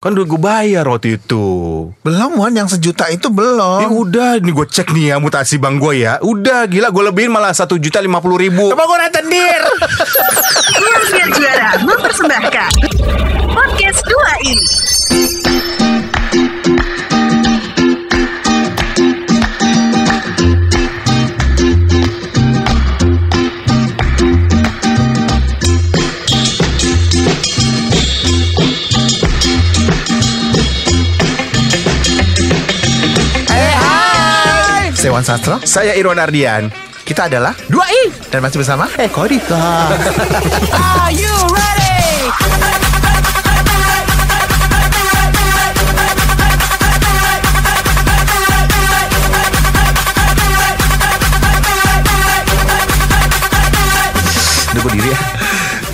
Kan udah gue bayar waktu itu. Belum Wan, yang sejuta itu Ya belum. udah, nih gue cek nih ya mutasi bank gue ya. Udah gila gue lebihin malah satu juta lima puluh ribu. Coba gue retenir. Siap Juara mempersembahkan Podcast 2 ini hai. Saya Wan Sastro. Saya Irwan Ardian. Kita adalah Dua i. dan masih bersama Eko Dika. Are you ready?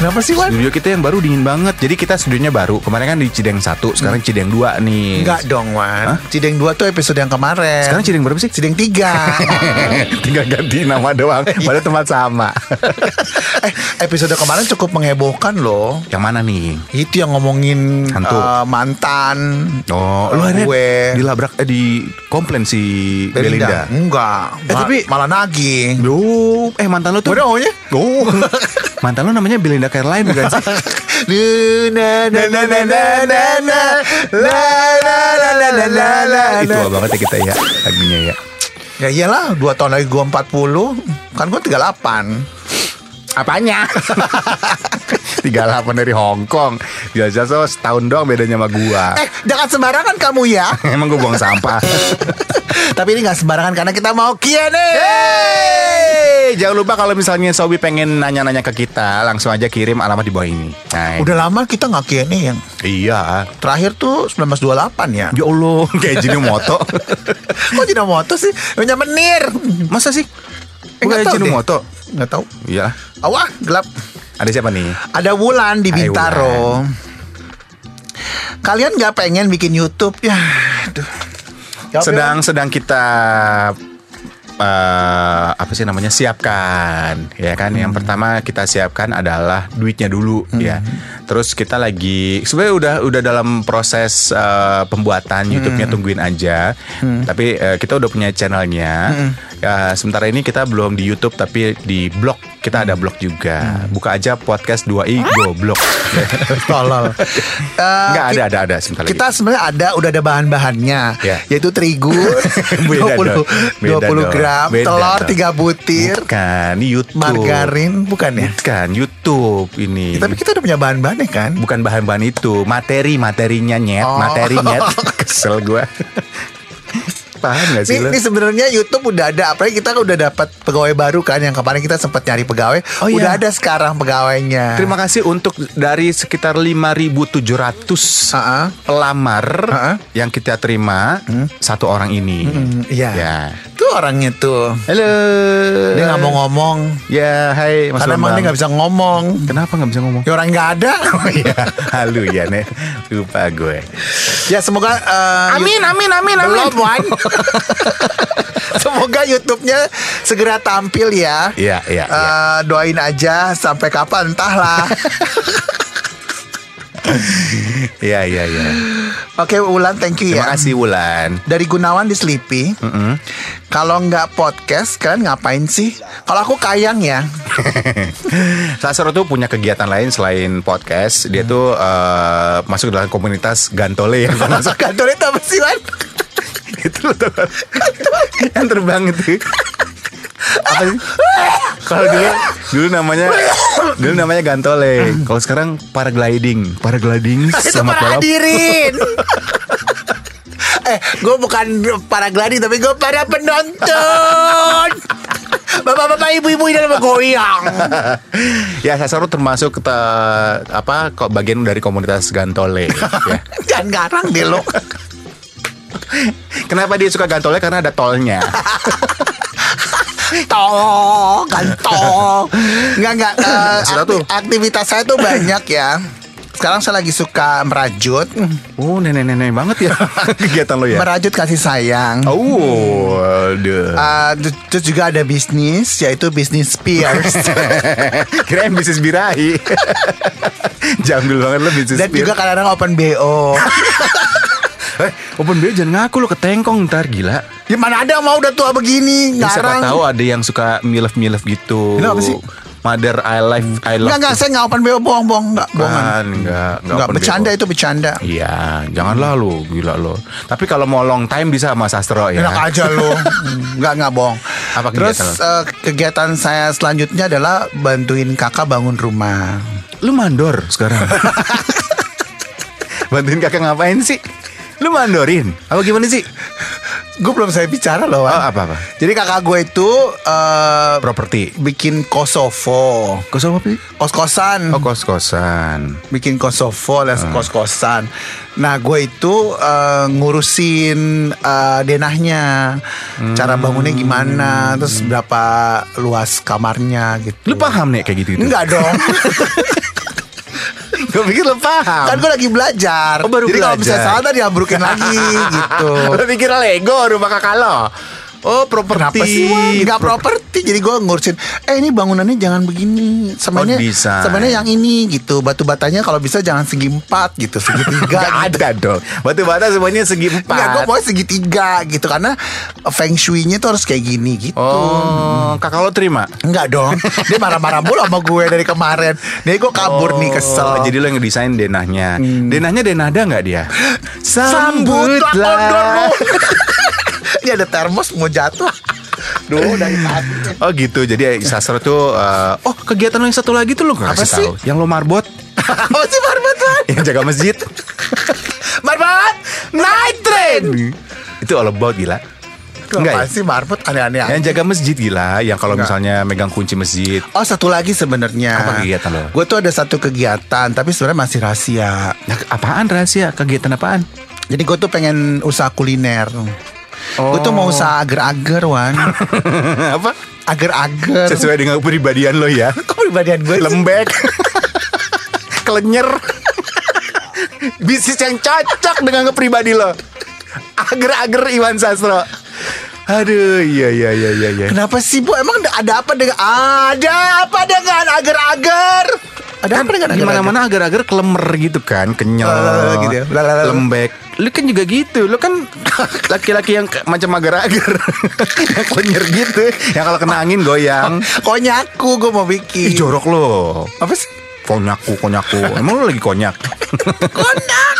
Kenapa sih Wan? Studio kita yang baru dingin banget. Jadi kita studionya baru. Kemarin kan di Cideng 1, sekarang Cideng 2 nih. Enggak dong Hah? Wan. Cideng 2 tuh episode yang kemarin. Sekarang Cideng berapa sih? Cideng 3. Tinggal ganti nama doang. Pada tempat sama. eh, episode kemarin cukup menghebohkan loh. yang mana nih? Itu yang ngomongin Hantu. eh, mantan. Oh, lu akhirnya gue. dilabrak eh di komplain si Belinda. Enggak. Eh, Ma- tapi- malah nagih. Duh, eh mantan lu tuh. Udah maunya? Oh, mantan lu namanya Belinda Caroline bukan sih? Na na na na na na na la la la la la la la Itu banget ya kita ya lagunya ya. Ya iyalah, dua tahun lagi gue 40 Kan gue 38 Apanya? 38 dari Hong Kong. Biasa so setahun doang bedanya sama gua. Eh, jangan sembarangan kamu ya Emang gua buang sampah. Tapi ini gak sembarangan karena kita mau Q&A Hey, jangan lupa kalau misalnya Sobi pengen nanya-nanya ke kita, langsung aja kirim alamat di bawah ini. Nah, Udah lama kita gak Q&A yang iya. Terakhir tuh 1928 ya Ya Allah, kayak Jini Moto. Kok tidak moto sih? Punya menir Masa sih? Eh, Bukan nggak tahu. Iya. Awah, gelap. Ada siapa nih? Ada Wulan di Hai, Bintaro. Kalian gak pengen bikin Youtube? Ya, aduh. Jawab ya, sedang sedang kita eh, apa sih namanya siapkan ya kan? Yang Hmm. pertama kita siapkan adalah duitnya dulu ya. Terus kita lagi sebenarnya udah udah dalam proses Hmm. pembuatan YouTube-nya tungguin aja. Tapi eh, kita udah punya channelnya. Hmm. Ya sementara ini kita belum di YouTube tapi di blog kita ada blog juga Hmm. buka aja podcast 2i go blog Tolol. Eh, Nggak ada ada ada sebentar. Kita sebenarnya ada udah ada bahan-bahannya Ya. yaitu terigu 20 dong. Beda 20 dong. gram, Beda telur dong. 3 butir, bukan ini YouTube margarin bukan ya? Bukan YouTube ini. Ya, tapi kita udah punya bahan-bahannya kan? bukan bahan-bahan itu, materi materinya nyet, Oh. materi nyet. Kesel gue. Paham gak sih Ini, sebenarnya YouTube udah ada, apalagi kita kan udah dapat pegawai baru kan yang kemarin kita sempat nyari pegawai, Oh, iya. udah ada sekarang pegawainya. Terima kasih untuk dari sekitar 5.700 Ah, ah. pelamar Ah, ah. yang kita terima satu orang ini. Hmm, Iya. Ya. Tuh orangnya tuh. Halo. Dia nggak mau ngomong, Ya, hai Mas karena emang dia Bambang. nggak bisa ngomong. Kenapa nggak bisa ngomong? Ya orang nggak ada. Oh iya, halu ya nih. Lupa gue. ya semoga. eh, Amin, amin, amin, amin. Belum Wan Semoga YouTube-nya segera tampil ya Iya, iya. Eh, Doain aja sampai kapan entahlah Iya, iya, iya. Oke Ulan thank you Terima ya kasih Wulan. Dari Gunawan di Sleepy Kalau nggak podcast Kalian ngapain sih Kalau aku kayang ya Sasro tuh punya kegiatan lain selain podcast. Dia tuh eh, masuk dalam komunitas gantole ya. Masuk Kantor itu apa sih Wan itu loh yang terbang itu. Apa sih? Kalau dulu dulu namanya dulu namanya gantole. Kalau sekarang paragliding. Paragliding sama para balap. hadirin Eh gue bukan para gladi Tapi gue para penonton Bapak-bapak ibu-ibu ini dalam goyang ya Sasro termasuk ke apa kok bagian dari komunitas gantole ya. Jangan garang deh lo Kenapa dia suka gantole? Karena ada tolnya. Tol Gantong Enggak enggak Sudah akti-. Aktivitas saya tuh banyak ya Sekarang saya lagi suka merajut Oh nenek-nenek banget ya kegiatan lo ya. Merajut kasih sayang Oh, aduh. Ter- terus juga ada bisnis yaitu bisnis Spears. Kirain bisnis birahi. Jambil banget lo bisnis Dan juga kadang-kadang open BO Eh, open BO jangan ngaku lo ketengkong ntar gila. Ya mana ada mau udah tua begini Ya, siapa tahu ada yang suka milef-milef gitu. Ini apa sih? Mother I life I love. Enggak, enggak, saya nggak open BO bohong-bohong Enggak, bohongan enggak, Enggak, open bercanda BO. itu bercanda Iya, janganlah lo, gila lo. Tapi kalau mau long time bisa sama Sastro ya. Enak aja lo Enggak, enggak bohong Apa Terus kegiatan lo? eh, kegiatan saya selanjutnya adalah Bantuin kakak bangun rumah Lu mandor sekarang. Bantuin kakak ngapain sih? Lu mandorin? Apa gimana sih? Gue belum saya bicara loh Wan. Oh, apa-apa? Jadi kakak gue itu eh, Properti. Bikin Kosovo Kos apa? Kos-kosan Oh, kos-kosan. bikin Kosovo dan Hmm. kos-kosan. Nah, gue itu eh, ngurusin eh, denahnya, cara bangunnya gimana, terus berapa luas kamarnya gitu. Lu paham nih kayak gitu-gitu? Enggak dong. Gue pikir lu paham. kan gue lagi belajar. Oh, baru Jadi kalau bisa salah tadi diambrukin lagi gitu. Lu pikir Lego rumah kakak lo? Oh, properti. Sih? Nggak properti Jadi gue ngurusin Eh ini bangunannya jangan begini Sebenarnya Oh, desain. Sebenarnya yang ini gitu Batu batanya kalau bisa jangan segi empat gitu Segi tiga Gak gitu. ada dong. Batu bata semuanya segi Enggak, gue empat. mau segitiga gitu Karena feng shui-nya tuh harus kayak gini gitu Oh, kakak lo terima? Enggak dong Dia marah-marah mulu sama gue dari kemarin Jadi gue kabur nih kesel Oh, Jadi lo yang ngedesain denahnya. Denahnya denada nggak dia? Sambut lakon Ini ada termos mau jatuh Duh dari tadi Oh gitu. Jadi sastra tuh eh, oh kegiatan lo yang satu lagi tuh lo Apa kasih sih? tahu. Yang lo marbot, Apa sih Marbat Wan? yang jaga masjid. Marbat Night Train Itu all about gila. Enggak ya? sih Marbat aneh-aneh. Yang jaga masjid gila, yang kalau misalnya megang kunci masjid. Oh satu lagi sebenarnya Apa kegiatan lo? Gue tuh ada satu kegiatan Tapi sebenarnya masih rahasia Nah, apaan rahasia? Kegiatan apaan? Jadi gue tuh pengen usaha kuliner Gue tuh mau usaha agar-agar Wan Apa? Agar-agar Sesuai dengan kepribadian lo ya. Kok pribadian gue? Lembek. Kelenyer. Bisnis yang cocok dengan kepribadi lo. Ager-ager Iwan Sastro. Aduh, iya iya iya iya iya. Kenapa sih Bu? Emang ada apa dengan Ada apa dengan agar-agar? Ada apa dengan agar-agar? mana-mana agar-agar kelemer gitu kan, kenyal, Lalalala gitu ya. Lembek. Lu kan juga gitu, lu kan laki-laki yang macam agar-agar, yang gitu, yang kalau kena angin goyang. Konyaku gue mau Ih, bikin jorok lo. Apa sih? Konyaku, konyaku. Emang lu lagi konyak? Konyak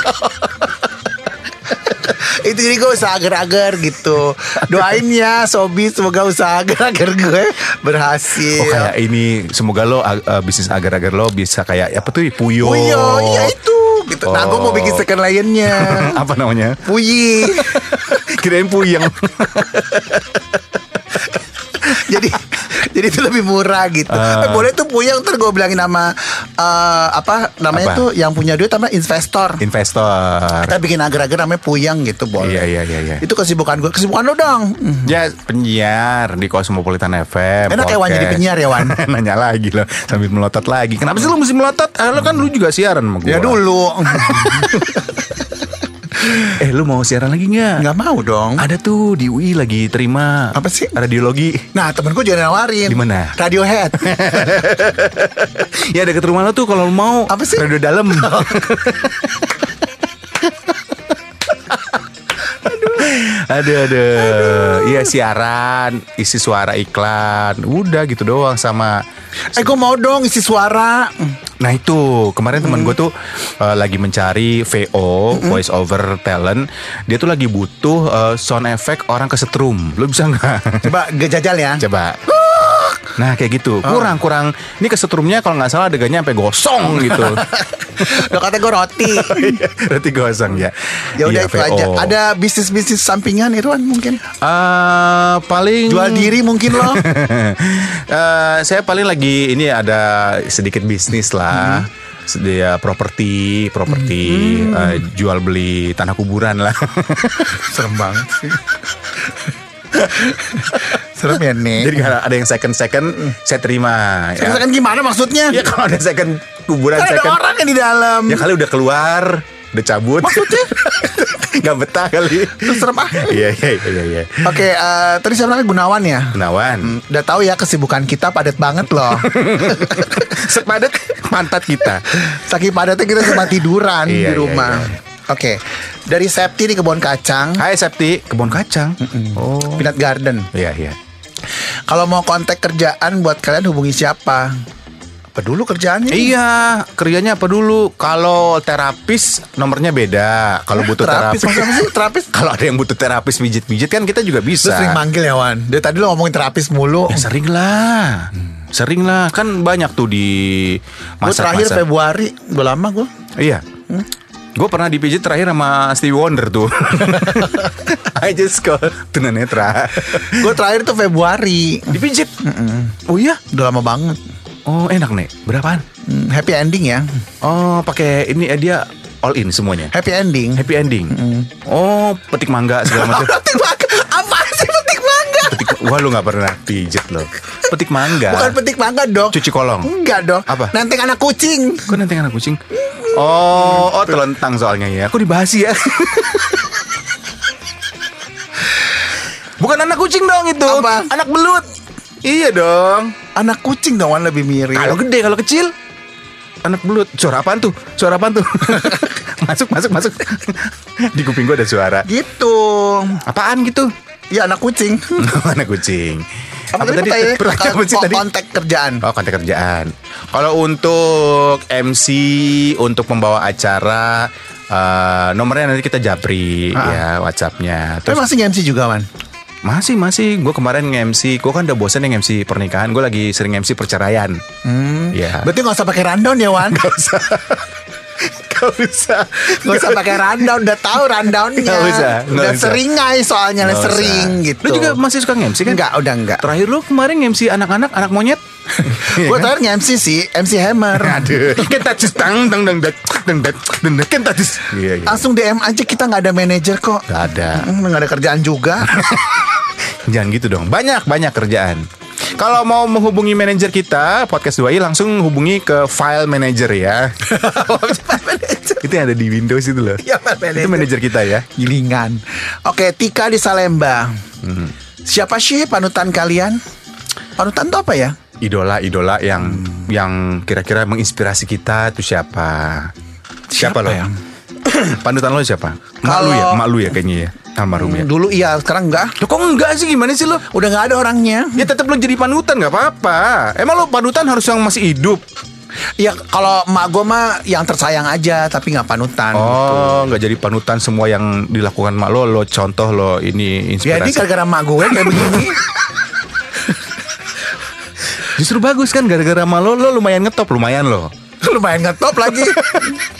Itu jadi gue usaha agar-agar gitu Doain ya Sobi Semoga usaha agar-agar gue Berhasil Oh kayak ini semoga lo uh, bisnis agar-agar lo bisa kayak apa tuh Puyo. Iya iya itu gitu. Nah gue mau bikin second lainnya apa namanya? Puyi Kirain puyeng. Jadi jadi itu lebih murah gitu. Ah. eh, boleh tuh puyeng ntar gue bilangin sama eh, apa namanya Apa? tuh yang punya duit sama investor. Investor. Kita bikin agar-agar namanya puyeng gitu boleh. Iya iya iya iya. Itu kesibukan gue. Kesibukan lo dong. Hmm. Ya penyiar di Cosmopolitan FM. Enak ya, Wan, jadi penyiar ya, Wan? Nanya lagi lo sambil melotot lagi. Kenapa sih lo mesti melotot? Ah, lo kan lu juga siaran sama gue. Ya dulu. Eh lu mau siaran lagi nggak? Nggak mau dong. Ada tuh di UI lagi terima. Apa sih? Radiologi. Nah temen gue juga nawarin. Di mana? Radiohead. ya deket rumah lo tuh kalau mau. Apa sih? Radio dalam. aduh, aduh, Iya siaran, isi suara iklan, udah gitu doang sama. eh gue mau dong isi suara. Nah itu kemarin teman gue tuh uh, lagi mencari VO voice over talent. Dia tuh lagi butuh uh, sound effect orang kesetrum. Lo bisa nggak? Coba gue jajal ya. Coba. Nah kayak gitu kurang kurang. Ini kesetrumnya kalau nggak salah adegannya sampai gosong gitu. Lo kata gue roti. Berarti gosong ya. Ya udah Iya, itu aja. Ada bisnis bisnis sampingan Irwan mungkin. Eh, paling Jual diri mungkin lo. Eh, saya paling lagi ini ada sedikit bisnis lah. Sedia properti, properti eh, jual beli tanah kuburan lah. Serem banget sih. Serem ya nih. Jadi kalau ada yang second second saya terima. Ya, Kan gimana maksudnya? ya kalau ada second kuburan Kan ada second. orang yang di dalam. Ya kali udah keluar Udah cabut. Maksudnya? Gak betah kali. Terus serem ah. Iya iya iya iya. Oke, eh, tadi siapa namanya Gunawan ya? Gunawan. Udah tahu ya kesibukan kita padat banget loh. Sepadat pantat kita. Saking padatnya kita cuma tiduran Iya, di iya, rumah. iya. Oke, dari Septi di kebun kacang, Hai Septi, kebun kacang. Oh. Peanut Garden. Iya iya. Kalau mau kontak kerjaan buat kalian hubungi siapa? Apa dulu kerjaannya? Iya, kerjanya apa dulu? Kalau terapis nomornya beda. Kalau butuh terapis, terapis, sih terapis? kalau ada yang butuh terapis pijit-pijit kan kita juga Lu bisa. sering manggil ya Wan Dari tadi lo ngomongin terapis mulu Ya, sering lah. Sering lah. Kan banyak tuh di Gue terakhir masa-masa. Februari Udah lama gue Iya. Gue pernah dipijit terakhir sama Stevie Wonder tuh. I just call tunanetra. Gue terakhir tuh Februari Dipijit. Oh iya. Udah lama banget Oh enak nih. Berapaan? Hmm, Happy ending ya Oh pakai ini eh, dia all in semuanya. Happy ending Happy ending. Oh petik mangga segala macam. Petik mangga Apa sih petik mangga? petik, wah lu nggak pernah pijit loh. Petik mangga. Bukan petik mangga dong Cuci kolong. Enggak dong Apa? Nenteng anak kucing Kok nanti anak kucing? Oh, oh telentang soalnya ya. Kok dibahas ya? Bukan anak kucing dong itu. Apa? Anak belut. Iya dong. Anak kucing dong lebih mirip Kalau gede, kalau kecil. Anak belut. Suara apaan tuh? Suara apaan tuh? masuk, masuk, masuk. Di kuping gua ada suara. Gitu Apaan gitu? Ya anak kucing anak kucing. Apa, tadi pertanyaannya? Pertanyaan apa Ko- tadi? Kontak kerjaan Oh kontak kerjaan. Kalau untuk MC, untuk pembawa acara, eh, nomornya nanti kita japri Ah. ya WhatsAppnya. Tapi Terus masih nge-MC juga man masih masih, gue kemarin nge-MC, gue kan udah bosan yang MC pernikahan, gue lagi sering MC perceraian. Hmm. Ya. Berarti gak usah pakai rundown ya Wan Gak usah. Gak usah Gak usah pakai rundown Udah tahu rundownnya. Gak usah Udah sering aja soalnya gak Sering usah. gitu. Lu juga masih suka MC kan? Enggak udah enggak Terakhir lu kemarin MC anak-anak Anak monyet? Gue terakhir nge-MC sih MC Hammer. Aduh. Kita just tang tang tang tang Kita just iya, iya. Langsung DM aja kita gak ada manajer kok. Gak ada. Hmm, gak ada kerjaan juga. Jangan gitu dong. Banyak banyak kerjaan. Kalau mau menghubungi manajer kita podcast 2i langsung hubungi ke file manager ya. itu yang ada di Windows itu loh. File manager. itu manajer kita ya. Gilingan Oke Tika di Salemba Hmm. Siapa sih panutan kalian? Panutan tuh apa ya? Idola-idola yang yang kira-kira menginspirasi kita itu siapa? Siapa, lo? ya? Panutan lo siapa? Mak lu ya, mak lu ya kayaknya ya. Almarhum ya. Dulu iya sekarang enggak Loh, kok enggak sih gimana sih lo? Udah nggak ada orangnya Ya tetap lo jadi panutan nggak apa-apa. Emang lo panutan harus yang masih hidup. Ya kalau emak gue mah yang tersayang aja Tapi nggak panutan Oh, nggak jadi panutan semua yang dilakukan mak lo, lo contoh lo ini Jadi inspirasi. gara-gara emak gue kayak begini Justru bagus kan gara-gara mak lo, lo lumayan ngetop, lumayan lo. Lumayan ngetop lagi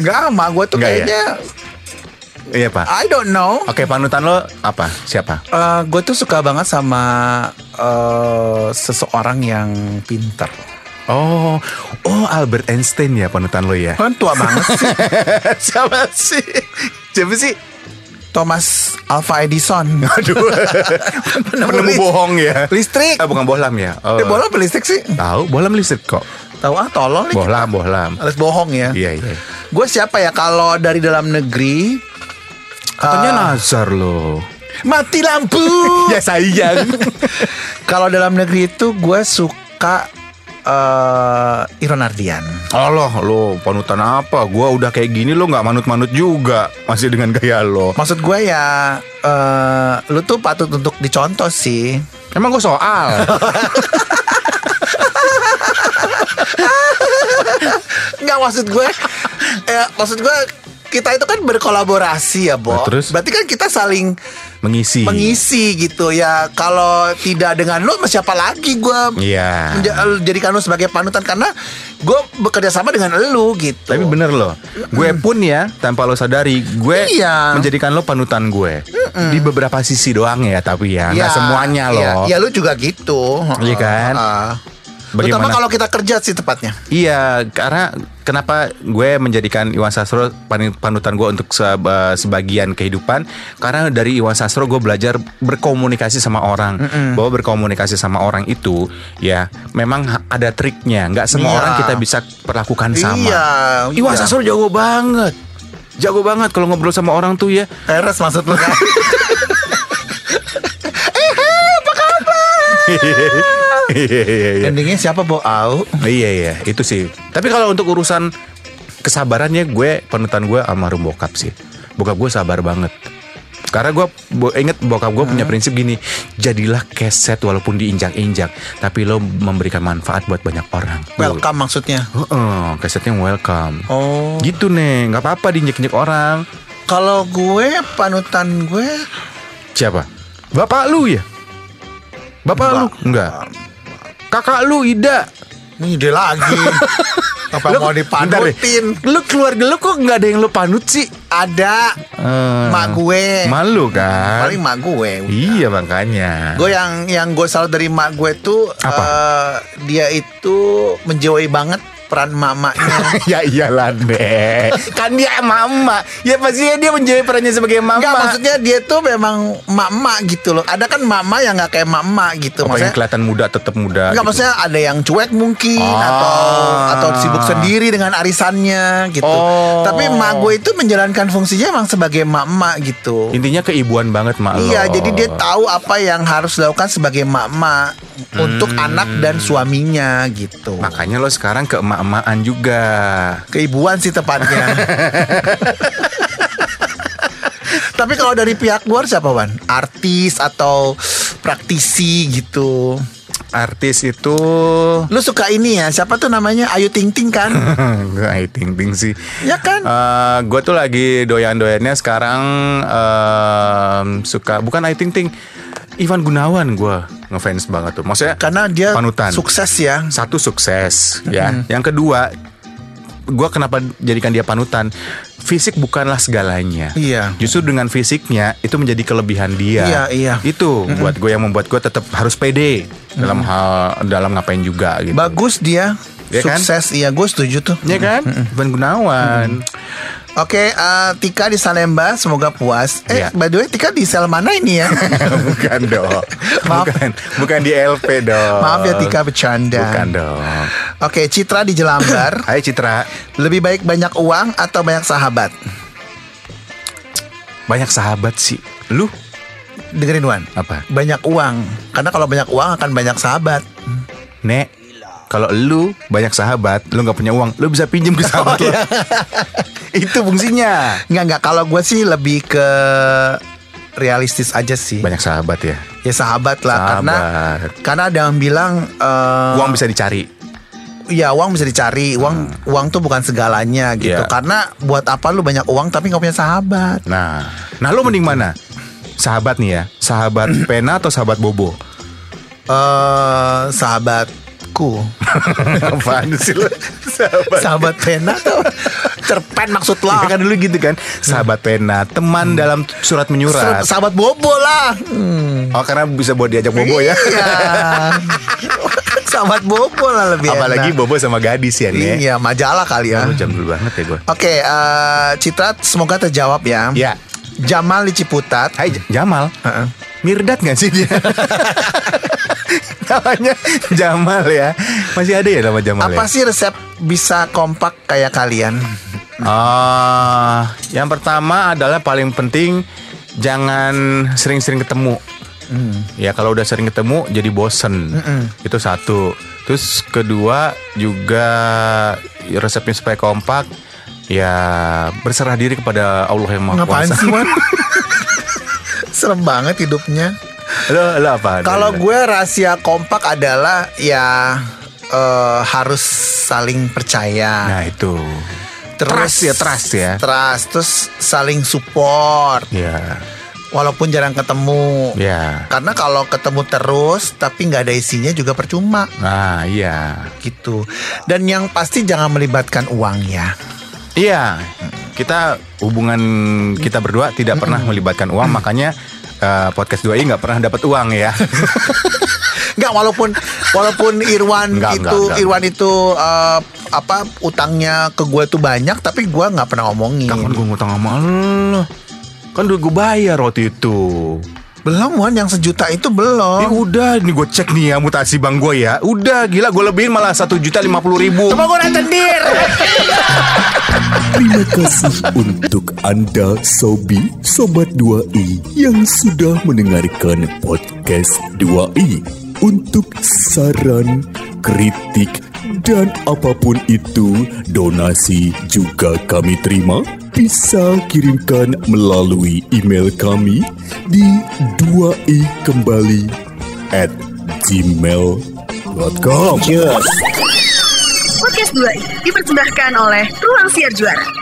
Enggak emak gue tuh Nggak ya? kayaknya Iya pak. I don't know Oke panutan lo apa? Siapa? gue tuh suka banget sama eh, seseorang yang pinter. Oh, oh Albert Einstein ya panutan lo ya. Kan tua banget sih. Siapa sih? Siapa sih? Thomas Alva Edison. Aduh, penemu bohong ya. Listrik. Ah, bukan bohlam ya. Oh. Eh, bola apa listrik sih? Tahu, bohlam listrik kok. Tahu ah, tolong nih. Bohlam, bohlam. Alias bohong ya. Iya, iya. Gue siapa ya kalau dari dalam negeri? Katanya eh, Nazar lo. mati lampu. ya sayang. kalau dalam negeri itu gue suka eh Iron Ardian. Allah lo panutan apa? Gua udah kayak gini lo nggak manut-manut juga masih dengan gaya lo. Maksud gue ya, eh lu tuh patut untuk dicontoh sih. Emang gue soal. Nggak maksud gue eh, Maksud gue Kita itu kan berkolaborasi ya Bo. Nah, terus? Berarti kan kita saling Mengisi. Mengisi gitu ya. Kalau tidak dengan lu Siapa lagi gue Iya. menja- Jadikan lu sebagai panutan. Karena Gue bekerja sama dengan lu gitu. Tapi bener loh, gue pun ya tanpa lo sadari, gue Iya. menjadikan lo panutan gue. Di beberapa sisi doang ya, tapi ya. Nggak Ya, semuanya ya, loh. Ya, lu juga gitu. Iya kan? Heeh. Terutama Bagaimana? kalau kita kerja sih tepatnya Iya, karena kenapa gue menjadikan Iwan Sastro pan- panutan gue untuk se- eh, sebagian kehidupan? Karena dari Iwan Sastro gue belajar berkomunikasi sama orang, bahwa berkomunikasi sama orang itu ya memang ada triknya. Nggak semua Iya. orang kita bisa perlakukan sama. Iya, Iwan iya. Sastro jago banget. Jago banget kalau ngobrol sama orang tuh ya. Peres maksud lu kan? Iya iya iya. Endingnya siapa Bo? Au. Iya iya, itu sih. Tapi kalau untuk urusan kesabarannya gue panutan gue almarhum bokap sih. Bokap gue sabar banget. Karena gue bo, inget bokap gue punya prinsip gini, jadilah keset walaupun diinjak-injak, tapi lo memberikan manfaat buat banyak orang. Welcome maksudnya. Heeh, kesetnya welcome. Oh. Gitu nih, nggak apa-apa diinjek-injek orang. Kalau gue panutan gue Siapa? Bapak lu ya? Bapak lu? Enggak. Kakak lu Ida. ini dia lagi. Apa mau bentar deh. dipanutin? Lu keluarga lu kok nggak ada yang lu panut sih? Ada Eh, mak gue. Malu kan? Paling mak gue. Iya makanya. Gue yang yang gue salut dari mak gue tuh Apa? eh, dia itu menjauhi banget peran mamanya. ya iyalah deh. kan dia mama. Ya pastinya dia menjadi perannya sebagai mama. Enggak maksudnya dia tuh memang mak-mak gitu loh. Ada kan mama yang nggak kayak mak-mak gitu. Pokoknya Maksudnya kelihatan muda tetap muda. Enggak gitu. maksudnya ada yang cuek mungkin Ah. atau atau sibuk sendiri dengan arisannya gitu. Oh. Tapi mak gue itu menjalankan fungsinya emang sebagai mak-mak gitu. Intinya keibuan banget mak. Iya, jadi dia tahu apa yang harus dilakukan sebagai mak-mak untuk Hmm. anak dan suaminya gitu. Makanya lo sekarang ke emak-emakan juga. Keibuan sih tepatnya. Tapi kalau dari pihak luar siapa Wan? Artis atau praktisi gitu. Artis itu Lu suka ini ya? Siapa tuh namanya? Ayu Ting Ting kan? Enggak Ayu Ting Ting sih ya kan? gue tuh lagi doyan-doyannya sekarang em, suka bukan Ayu Ting Ting Ivan Gunawan gue ngefans banget tuh maksudnya Karena dia panutan sukses ya. satu sukses ya yang kedua gue kenapa jadikan dia panutan fisik bukanlah segalanya Iya. justru dengan fisiknya itu menjadi kelebihan dia Iya, iya. itu buat gue yang membuat gue tetap harus pede dalam hal dalam ngapain juga gitu Bagus dia. Ya kan? sukses. Iya, gue setuju tuh. ya kan Ivan Gunawan Oke, eh, Tika di Salemba, semoga puas. Eh, Iya. by the way, Tika di sel mana ini ya? bukan dong. Maaf. Bukan, bukan di LP dong. Maaf ya Tika bercanda. Bukan dong. Oke, Citra di Jelambar. Hai Citra, Lebih baik banyak uang atau banyak sahabat? banyak sahabat sih. Lu Dengerin Wan. apa? Banyak uang. Karena kalau banyak uang akan banyak sahabat. Nek, kalau lu banyak sahabat, lu nggak punya uang, lu bisa pinjem ke sahabat lu. Itu fungsinya. Enggak enggak kalau gue sih lebih ke realistis aja sih. Banyak sahabat ya. Ya sahabat lah karena Sahabat. karena ada yang bilang eh, Uang bisa dicari. ya uang bisa dicari uang uang tuh bukan segalanya gitu Iya. karena buat apa lu banyak uang tapi nggak punya sahabat Nah, nah lu mending mana? Sahabat nih ya, sahabat pena atau sahabat bobo? eh sahabatku. Apaan sih lu? Sahabat. Sahabat pena tuh. Cerpen maksud Ya lah kan dulu gitu kan. Sahabat pena Teman dalam surat menyurat. Sahabat bobo lah. Hmm. Oh karena bisa buat diajak bobo ya. Iya. sahabat bobo lah lebih Apalagi enak. bobo sama gadis ya nih iya majalah kali ya. Lu jam dulu banget ya gue Oke, eh, Citra semoga terjawab ya. Ya Jamal di Ciputat. Hai Jamal? Heeh. Mirdad gak sih dia Namanya Jamal ya. Masih ada ya nama Jamal Apa ya? sih resep bisa kompak kayak kalian? Ah, Yang pertama adalah paling penting Jangan sering-sering ketemu. Ya kalau udah sering ketemu jadi bosen. Itu satu. Terus kedua juga resepnya supaya kompak Ya berserah diri kepada Allah yang Maha Ngapain Kuasa. sih, Wan? Serem banget hidupnya. Lo, lo apa? Kalau gue rahasia kompak adalah ya eh, harus saling percaya. Nah itu Terus trust ya, trust ya. Trust, terus saling support Ya walaupun jarang ketemu. Ya Karena kalau ketemu terus tapi nggak ada isinya juga percuma. Nah iya gitu. Dan yang pasti jangan melibatkan uang ya. Iya Kita hubungan kita berdua tidak pernah melibatkan uang Makanya eh, podcast 2i nggak pernah dapat uang ya Enggak walaupun walaupun Irwan Enggak, itu enggak, enggak. Irwan itu eh, apa utangnya ke gue tuh banyak tapi gue nggak pernah ngomongin. Kapan gue ngutang sama lo Kan udah gue bayar waktu itu Belum Wan yang sejuta itu Ya belum. udah, nih gue cek nih ya mutasi bang gue ya. Udah gila gue lebihin malah satu juta lima puluh ribu. Coba gue tendir. Terima kasih untuk Anda Sobi Sobat 2i yang sudah mendengarkan podcast 2i. Untuk saran, kritik, dan apa pun itu, donasi juga kami terima. Bisa kirimkan melalui email kami di 2i kembali at gmail.com. Podcast 2 dipersembahkan oleh Ruang Siar Juara.